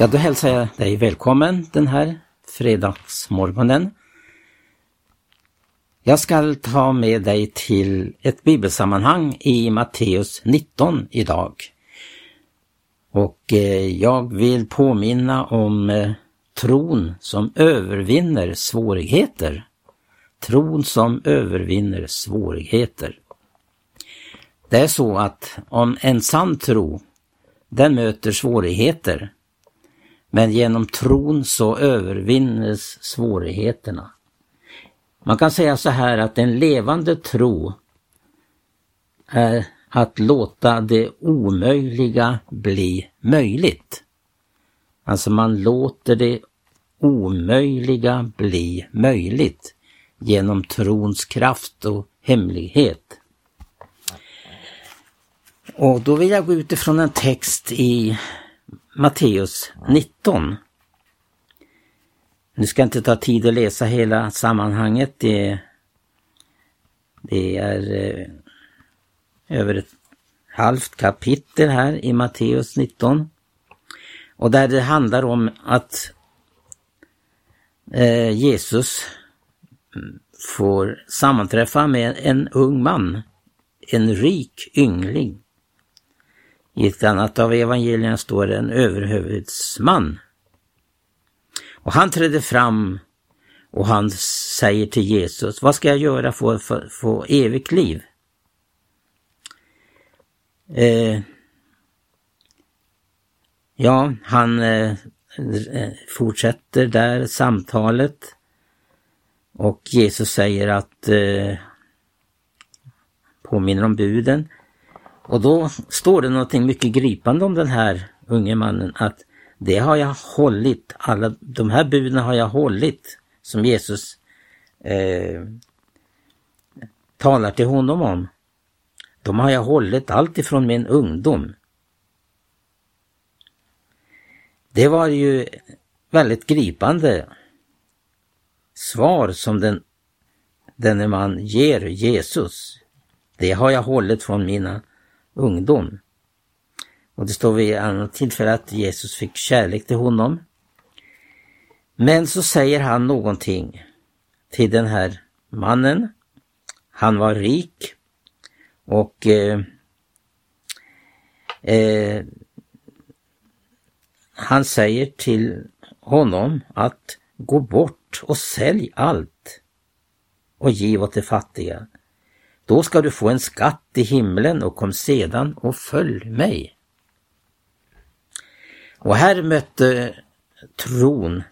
Ja, då hälsar jag dig välkommen den här fredagsmorgonen. Jag ska ta med dig till ett bibelsammanhang i Matteus 19 idag. Och eh, jag vill påminna om eh, tron som övervinner svårigheter. Tron som övervinner svårigheter. Det är så att om en sann tro, den möter svårigheter, men genom tron så övervinnes svårigheterna. Man kan säga så här att en levande tro är att låta det omöjliga bli möjligt. Alltså man låter det omöjliga bli möjligt genom trons kraft och hemlighet. Och då vill jag gå utifrån en text i Matteus 19. Nu ska jag inte ta tid att läsa hela sammanhanget. Det, det är eh, över ett halvt kapitel här i Matteus 19. Och där det handlar om att eh, Jesus får sammanträffa med en ung man, en rik yngling. I ett annat av evangelierna står det en överhuvudsman. Och han trädde fram och han säger till Jesus, vad ska jag göra för att få evigt liv? Eh, ja, han eh, fortsätter där samtalet och Jesus säger att eh, påminner om buden. Och då står det någonting mycket gripande om den här unge mannen att det har jag hållit, alla de här buden har jag hållit som Jesus eh, talar till honom om. De har jag hållit allt ifrån min ungdom. Det var ju väldigt gripande svar som den, denne man ger Jesus. Det har jag hållit från mina ungdom. Och det står vid annat tillfälle att Jesus fick kärlek till honom. Men så säger han någonting till den här mannen. Han var rik och eh, eh, han säger till honom att gå bort och sälj allt och giv åt de fattiga. Då ska du få en skatt i himlen och kom sedan och följ mig. Och här mötte tron,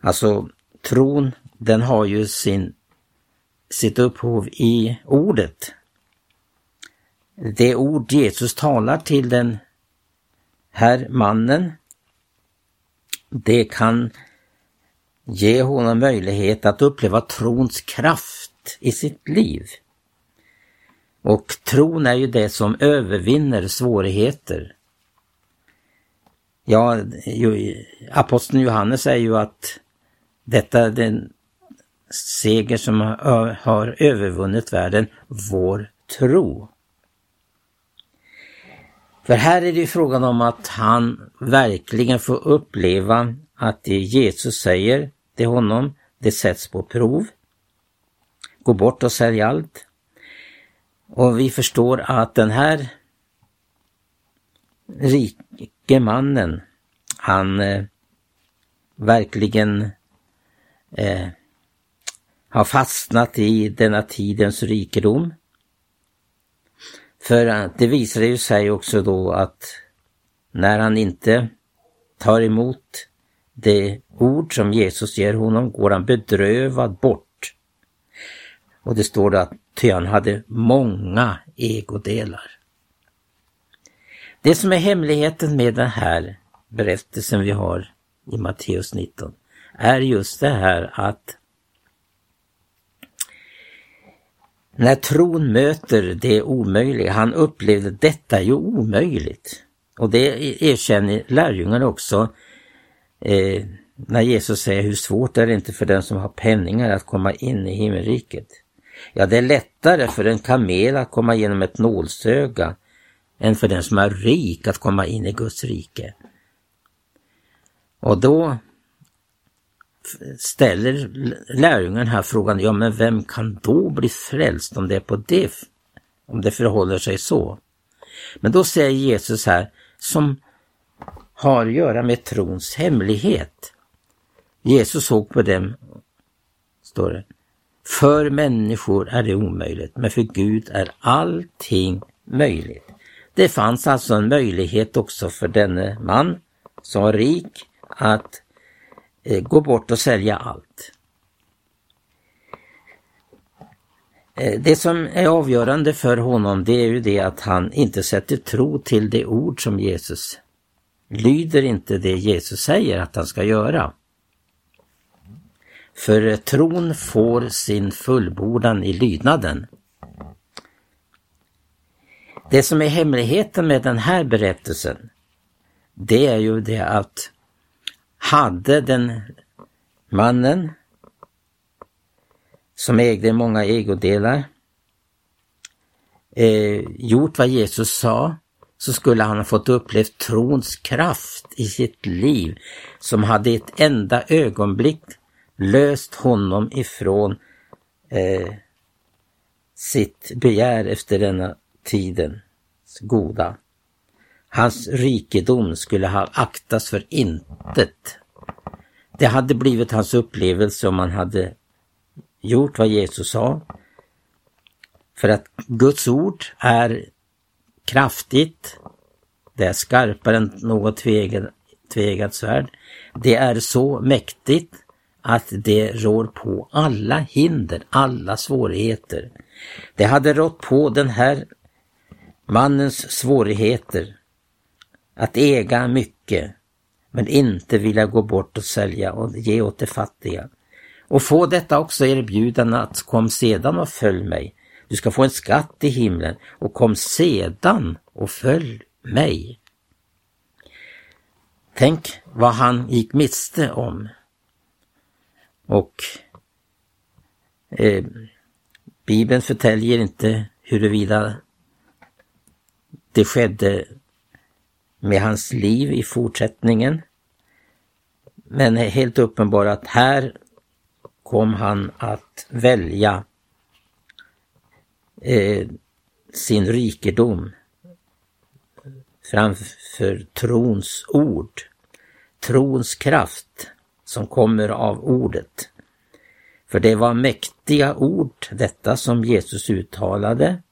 alltså tron den har ju sin, sitt upphov i ordet. Det ord Jesus talar till den här mannen, det kan ge honom möjlighet att uppleva trons kraft i sitt liv. Och tron är ju det som övervinner svårigheter. Ja, aposteln Johannes säger ju att detta är den seger som har övervunnit världen, vår tro. För här är det frågan om att han verkligen får uppleva att det Jesus säger till honom, det sätts på prov. Gå bort och sälja allt. Och vi förstår att den här rike mannen, han eh, verkligen eh, har fastnat i denna tidens rikedom. För eh, det visar ju sig också då att när han inte tar emot det ord som Jesus ger honom går han bedrövad bort. Och det står att ty han hade många egodelar. Det som är hemligheten med den här berättelsen vi har i Matteus 19 är just det här att när tron möter det omöjliga, han upplevde detta är ju omöjligt. Och det erkänner lärjungarna också eh, när Jesus säger hur svårt är det inte för den som har penningar att komma in i himmelriket. Ja, det är lättare för en kamel att komma genom ett nålsöga än för den som är rik att komma in i Guds rike. Och då ställer lärjungen här frågan, ja men vem kan då bli frälst om det är på det, om det förhåller sig så? Men då säger Jesus här, som har att göra med trons hemlighet. Jesus såg på dem, står det, för människor är det omöjligt, men för Gud är allting möjligt. Det fanns alltså en möjlighet också för denne man som var rik att eh, gå bort och sälja allt. Eh, det som är avgörande för honom det är ju det att han inte sätter tro till det ord som Jesus lyder inte det Jesus säger att han ska göra. För tron får sin fullbordan i lydnaden. Det som är hemligheten med den här berättelsen, det är ju det att hade den mannen som ägde många ägodelar eh, gjort vad Jesus sa så skulle han ha fått uppleva trons kraft i sitt liv som hade ett enda ögonblick löst honom ifrån eh, sitt begär efter denna tidens goda. Hans rikedom skulle ha aktats för intet. Det hade blivit hans upplevelse om han hade gjort vad Jesus sa. För att Guds ord är kraftigt, det är skarpare än något tvegat, tvegat svärd. Det är så mäktigt att det rår på alla hinder, alla svårigheter. Det hade rått på den här mannens svårigheter att äga mycket men inte vilja gå bort och sälja och ge åt de fattiga. Och få detta också erbjudande att kom sedan och följ mig. Du ska få en skatt i himlen och kom sedan och följ mig. Tänk vad han gick miste om. Och eh, Bibeln förtäljer inte huruvida det skedde med hans liv i fortsättningen. Men är helt uppenbart att här kom han att välja eh, sin rikedom framför trons ord, trons kraft som kommer av ordet. För det var mäktiga ord detta som Jesus uttalade.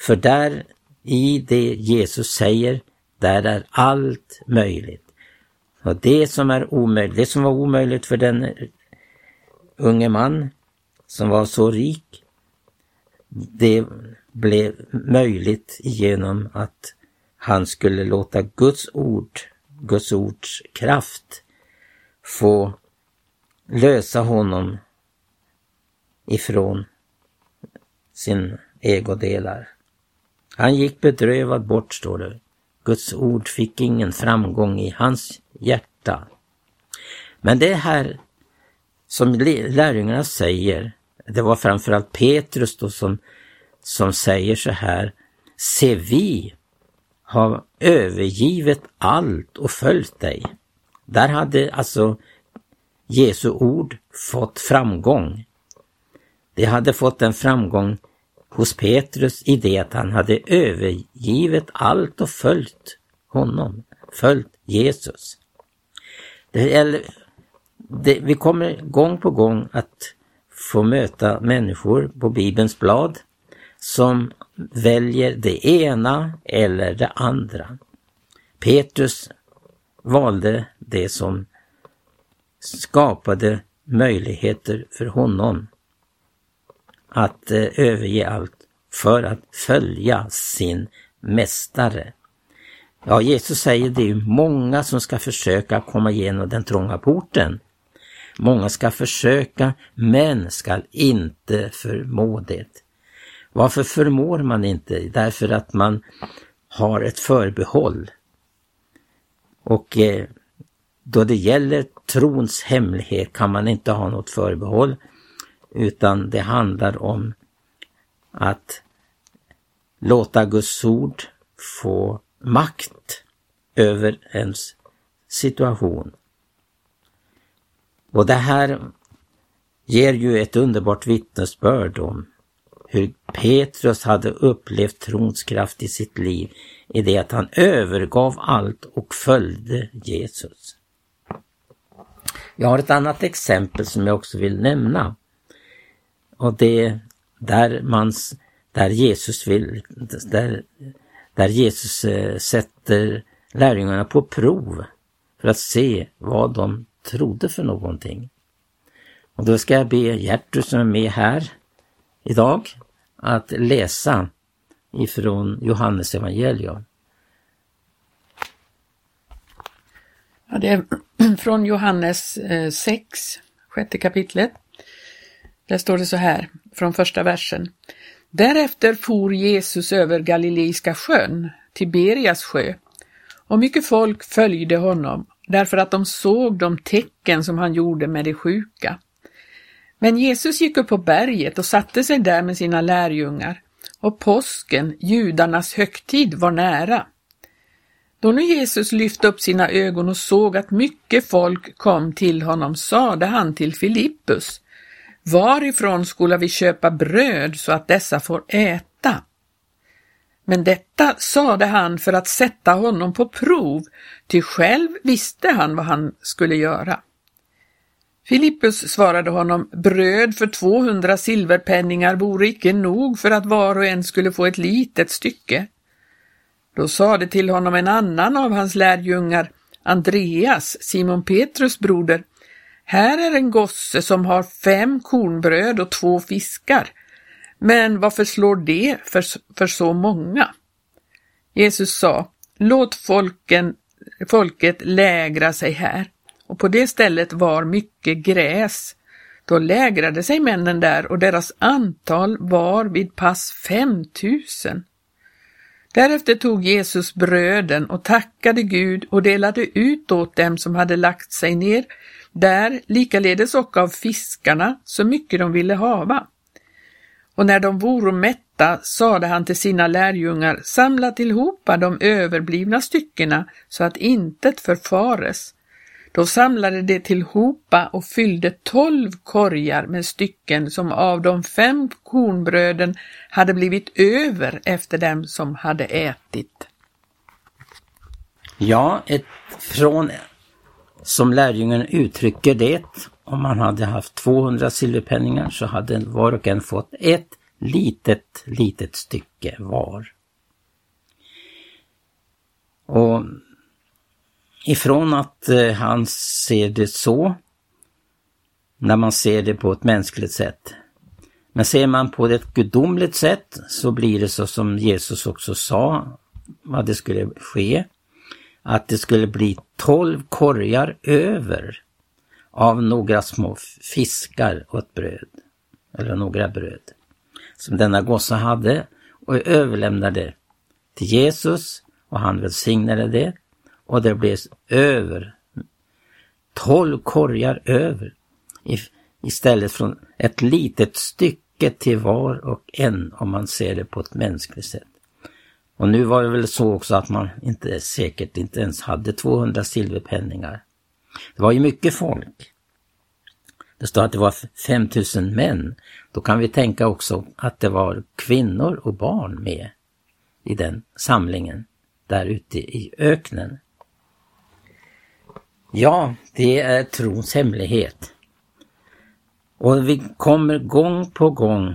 För där i det Jesus säger, där är allt möjligt. Och det som är omöjligt, det som var omöjligt för den unge man som var så rik, det blev möjligt genom att han skulle låta Guds ord, Guds ords kraft få lösa honom ifrån sin ägodelar. Han gick bedrövad bort, står det. Guds ord fick ingen framgång i hans hjärta. Men det här som lärjungarna säger, det var framförallt Petrus då som, som säger så här, se vi har övergivit allt och följt dig. Där hade alltså Jesu ord fått framgång. Det hade fått en framgång hos Petrus i det att han hade övergivit allt och följt honom, följt Jesus. Det, det, vi kommer gång på gång att få möta människor på Bibelns blad som väljer det ena eller det andra. Petrus valde det som skapade möjligheter för honom att eh, överge allt för att följa sin mästare. Ja, Jesus säger det är många som ska försöka komma igenom den trånga porten. Många ska försöka men skall inte förmå det. Varför förmår man inte? Därför att man har ett förbehåll. Och eh, då det gäller trons hemlighet kan man inte ha något förbehåll utan det handlar om att låta Guds ord få makt över ens situation. Och det här ger ju ett underbart vittnesbörd om hur Petrus hade upplevt trons kraft i sitt liv i det att han övergav allt och följde Jesus. Jag har ett annat exempel som jag också vill nämna. Och det är där, man, där Jesus vill, där, där Jesus eh, sätter lärjungarna på prov för att se vad de trodde för någonting. Och då ska jag be Gertrud som är med här idag att läsa ifrån Johannes evangelium. Ja, det är från Johannes eh, 6, sjätte kapitlet. Där står det så här, från första versen. Därefter for Jesus över Galileiska sjön, Tiberias sjö, och mycket folk följde honom därför att de såg de tecken som han gjorde med de sjuka. Men Jesus gick upp på berget och satte sig där med sina lärjungar och påsken, judarnas högtid, var nära. Då nu Jesus lyfte upp sina ögon och såg att mycket folk kom till honom sade han till Filippus, varifrån skola vi köpa bröd så att dessa får äta? Men detta sade han för att sätta honom på prov, ty själv visste han vad han skulle göra. Filippus svarade honom, bröd för 200 silverpenningar vore icke nog för att var och en skulle få ett litet stycke. Då sade till honom en annan av hans lärjungar, Andreas, Simon Petrus broder, här är en gosse som har fem kornbröd och två fiskar. Men varför slår det för, för så många? Jesus sa, låt folken, folket lägra sig här. Och på det stället var mycket gräs. Då lägrade sig männen där och deras antal var vid pass femtusen. Därefter tog Jesus bröden och tackade Gud och delade ut åt dem som hade lagt sig ner där, likaledes och av fiskarna, så mycket de ville hava. Och när de voro mätta sade han till sina lärjungar, samla tillhopa de överblivna styckena så att intet förfares. Då samlade de tillhopa och fyllde tolv korgar med stycken som av de fem kornbröden hade blivit över efter dem som hade ätit. Ja, ett, från som lärjungen uttrycker det, om man hade haft 200 silverpenningar så hade var och en fått ett litet, litet stycke var. Och ifrån att eh, han ser det så, när man ser det på ett mänskligt sätt. Men ser man på det ett gudomligt sätt så blir det så som Jesus också sa vad det skulle ske. Att det skulle bli tolv korgar över av några små fiskar och ett bröd. Eller några bröd. Som denna gosse hade och överlämnade till Jesus och han välsignade det och det blev över. Tolv korgar över. Istället från ett litet stycke till var och en om man ser det på ett mänskligt sätt. Och nu var det väl så också att man inte säkert inte ens hade 200 silverpenningar. Det var ju mycket folk. Det står att det var 5000 män. Då kan vi tänka också att det var kvinnor och barn med i den samlingen där ute i öknen. Ja, det är trons hemlighet. Och vi kommer gång på gång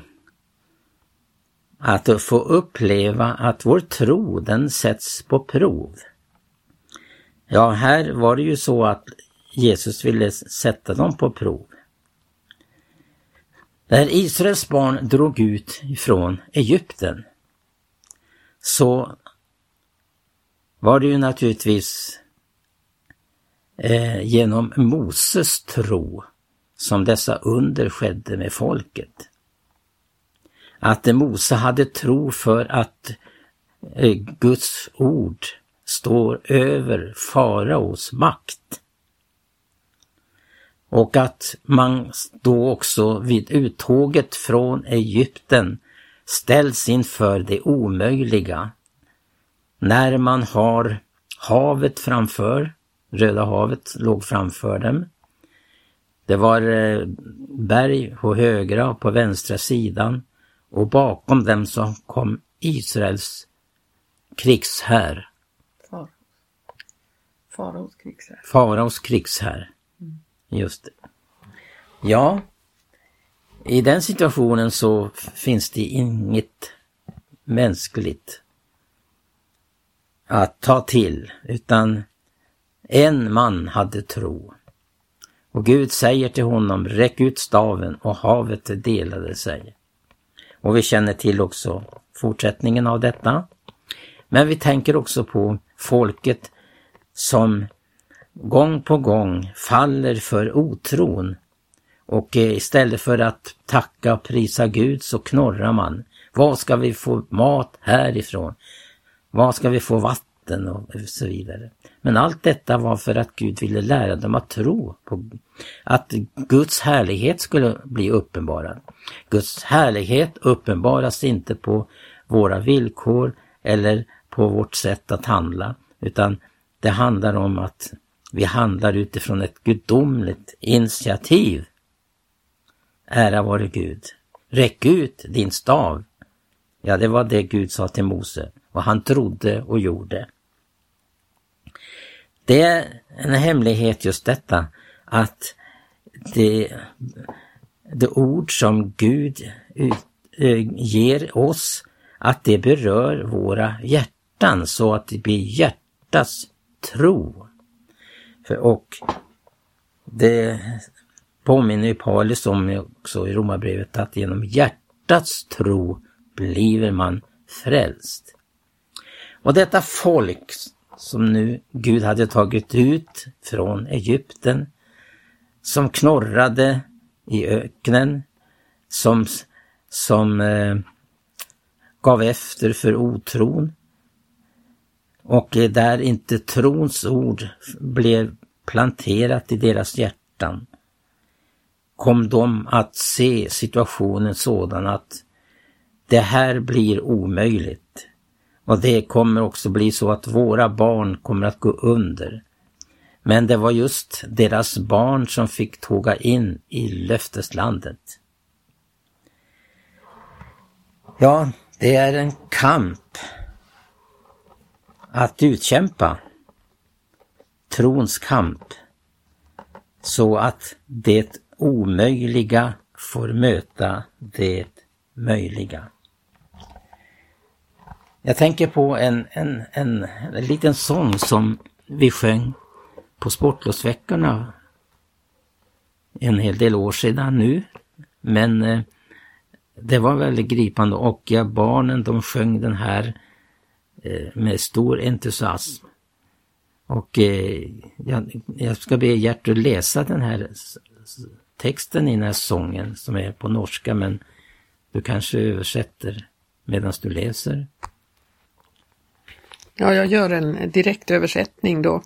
att få uppleva att vår tro den sätts på prov. Ja, här var det ju så att Jesus ville sätta dem på prov. När Israels barn drog ut ifrån Egypten så var det ju naturligtvis eh, genom Moses tro som dessa under skedde med folket. Att Mose hade tro för att eh, Guds ord står över faraos makt. Och att man då också vid uttåget från Egypten ställs inför det omöjliga. När man har havet framför Röda havet låg framför dem. Det var eh, berg på högra och på vänstra sidan och bakom dem så kom Israels krigshär. Faraos krigshär. Faraos krigshär. Just det. Ja, i den situationen så finns det inget mänskligt att ta till, utan en man hade tro. Och Gud säger till honom, räck ut staven och havet delade sig. Och vi känner till också fortsättningen av detta. Men vi tänker också på folket som gång på gång faller för otron. Och eh, istället för att tacka och prisa Gud så knorrar man. Var ska vi få mat härifrån? Var ska vi få vatten och så vidare. Men allt detta var för att Gud ville lära dem att tro på att Guds härlighet skulle bli uppenbarad. Guds härlighet uppenbaras inte på våra villkor eller på vårt sätt att handla, utan det handlar om att vi handlar utifrån ett gudomligt initiativ. Ära vare Gud. Räck ut din stav. Ja, det var det Gud sa till Mose och han trodde och gjorde. Det är en hemlighet just detta att det, det ord som Gud ut, eh, ger oss, att det berör våra hjärtan så att det blir hjärtats tro. För, och det påminner ju Paulus om också i Romarbrevet att genom hjärtats tro bliver man frälst. Och detta folk som nu Gud hade tagit ut från Egypten, som knorrade i öknen, som, som eh, gav efter för otron och eh, där inte trons ord blev planterat i deras hjärtan kom de att se situationen sådan att det här blir omöjligt. Och det kommer också bli så att våra barn kommer att gå under. Men det var just deras barn som fick tåga in i löfteslandet. Ja, det är en kamp att utkämpa. Trons kamp. Så att det omöjliga får möta det möjliga. Jag tänker på en, en, en, en liten sång som vi sjöng på sportlovsveckorna en hel del år sedan nu. Men eh, det var väldigt gripande och ja, barnen de sjöng den här eh, med stor entusiasm. Och eh, jag, jag, ska be Gertrud läsa den här texten i den här sången som är på norska men du kanske översätter medan du läser? Ja, jag gör en direktöversättning då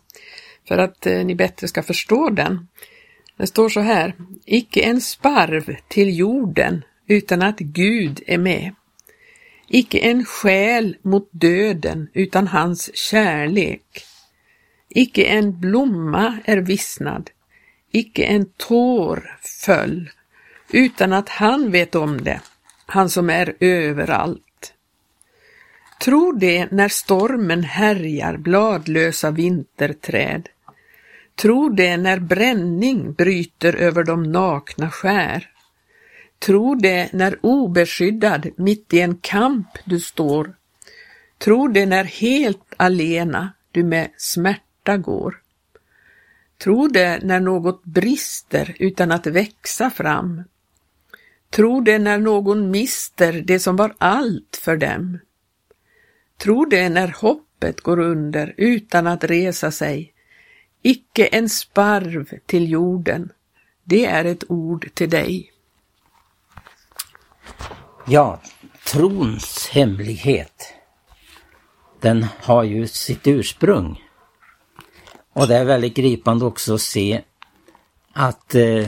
för att eh, ni bättre ska förstå den. Det står så här, icke en sparv till jorden utan att Gud är med. Icke en själ mot döden utan hans kärlek. Icke en blomma är vissnad, icke en tår föll, utan att han vet om det, han som är överallt. Tro det när stormen härjar bladlösa vinterträd. Tro det när bränning bryter över de nakna skär. Tro det när obeskyddad mitt i en kamp du står. Tro det när helt alena du med smärta går. Tro det när något brister utan att växa fram. Tro det när någon mister det som var allt för dem. Tro det när hoppet går under utan att resa sig. Icke en sparv till jorden. Det är ett ord till dig. Ja, trons hemlighet. Den har ju sitt ursprung. Och det är väldigt gripande också att se att eh,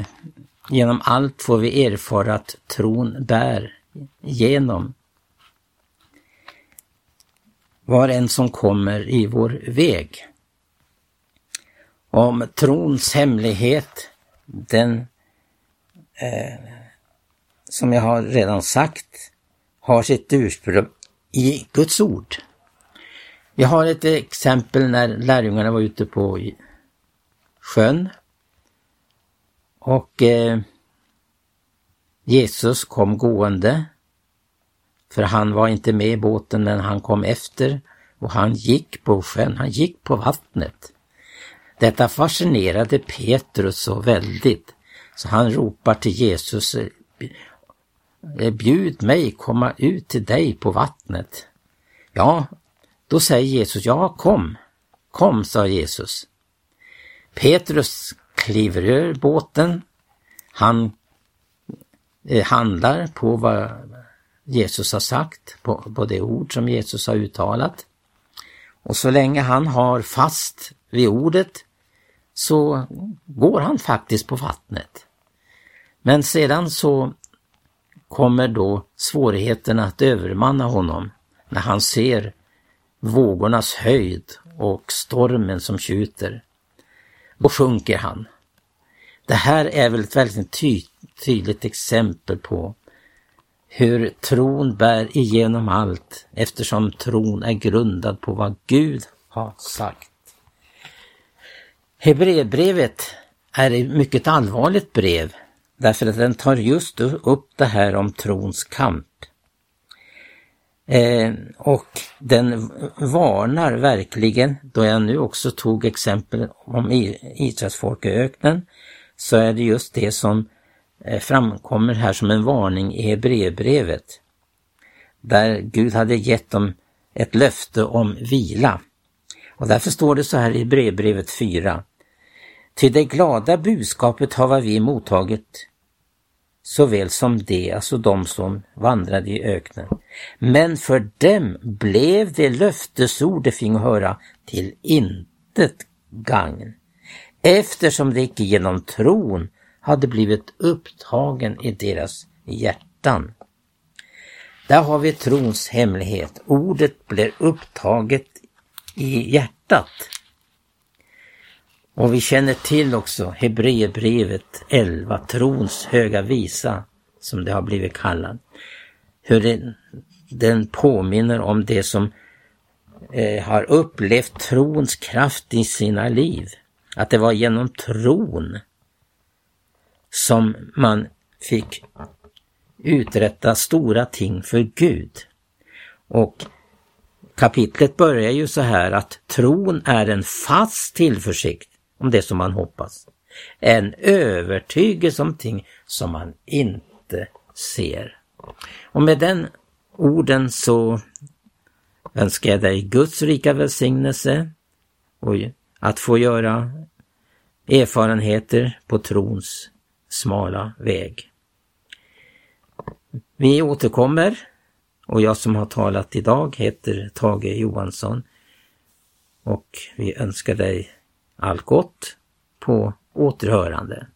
genom allt får vi erfara att tron bär igenom var en som kommer i vår väg. Om trons hemlighet, den eh, som jag har redan sagt, har sitt ursprung i Guds ord. Jag har ett exempel när lärjungarna var ute på sjön och eh, Jesus kom gående för han var inte med i båten men han kom efter och han gick på sjön, han gick på vattnet. Detta fascinerade Petrus så väldigt så han ropar till Jesus eh, Bjud mig komma ut till dig på vattnet. Ja, då säger Jesus, ja kom, kom, sa Jesus. Petrus kliver ur båten. Han eh, handlar på vad Jesus har sagt, på, på det ord som Jesus har uttalat. Och så länge han har fast vid ordet så går han faktiskt på vattnet. Men sedan så kommer då svårigheterna att övermanna honom när han ser vågornas höjd och stormen som tjuter. Då sjunker han. Det här är väl ett väldigt ty tydligt exempel på hur tron bär igenom allt eftersom tron är grundad på vad Gud har sagt. Hebreerbrevet är ett mycket allvarligt brev därför att den tar just upp det här om trons kamp. Eh, och den varnar verkligen, då jag nu också tog exempel om Israels folk i öknen, så är det just det som Eh, framkommer här som en varning i Hebreerbrevet. Där Gud hade gett dem ett löfte om vila. Och därför står det så här i Hebreerbrevet 4. Till det glada budskapet har vi mottagit såväl som de, alltså de som vandrade i öknen. Men för dem blev det löftesord de fick höra till intet gagn, eftersom det icke genom tron hade blivit upptagen i deras hjärtan. Där har vi trons hemlighet. Ordet blir upptaget i hjärtat. Och vi känner till också Hebreerbrevet 11, trons höga visa, som det har blivit kallad. Hur det, den påminner om det som eh, har upplevt trons kraft i sina liv. Att det var genom tron som man fick uträtta stora ting för Gud. Och kapitlet börjar ju så här att tron är en fast tillförsikt om det som man hoppas. En övertygelse om ting som man inte ser. Och med den orden så önskar jag dig Guds rika välsignelse och att få göra erfarenheter på trons smala väg. Vi återkommer och jag som har talat idag heter Tage Johansson och vi önskar dig allt gott på återhörande.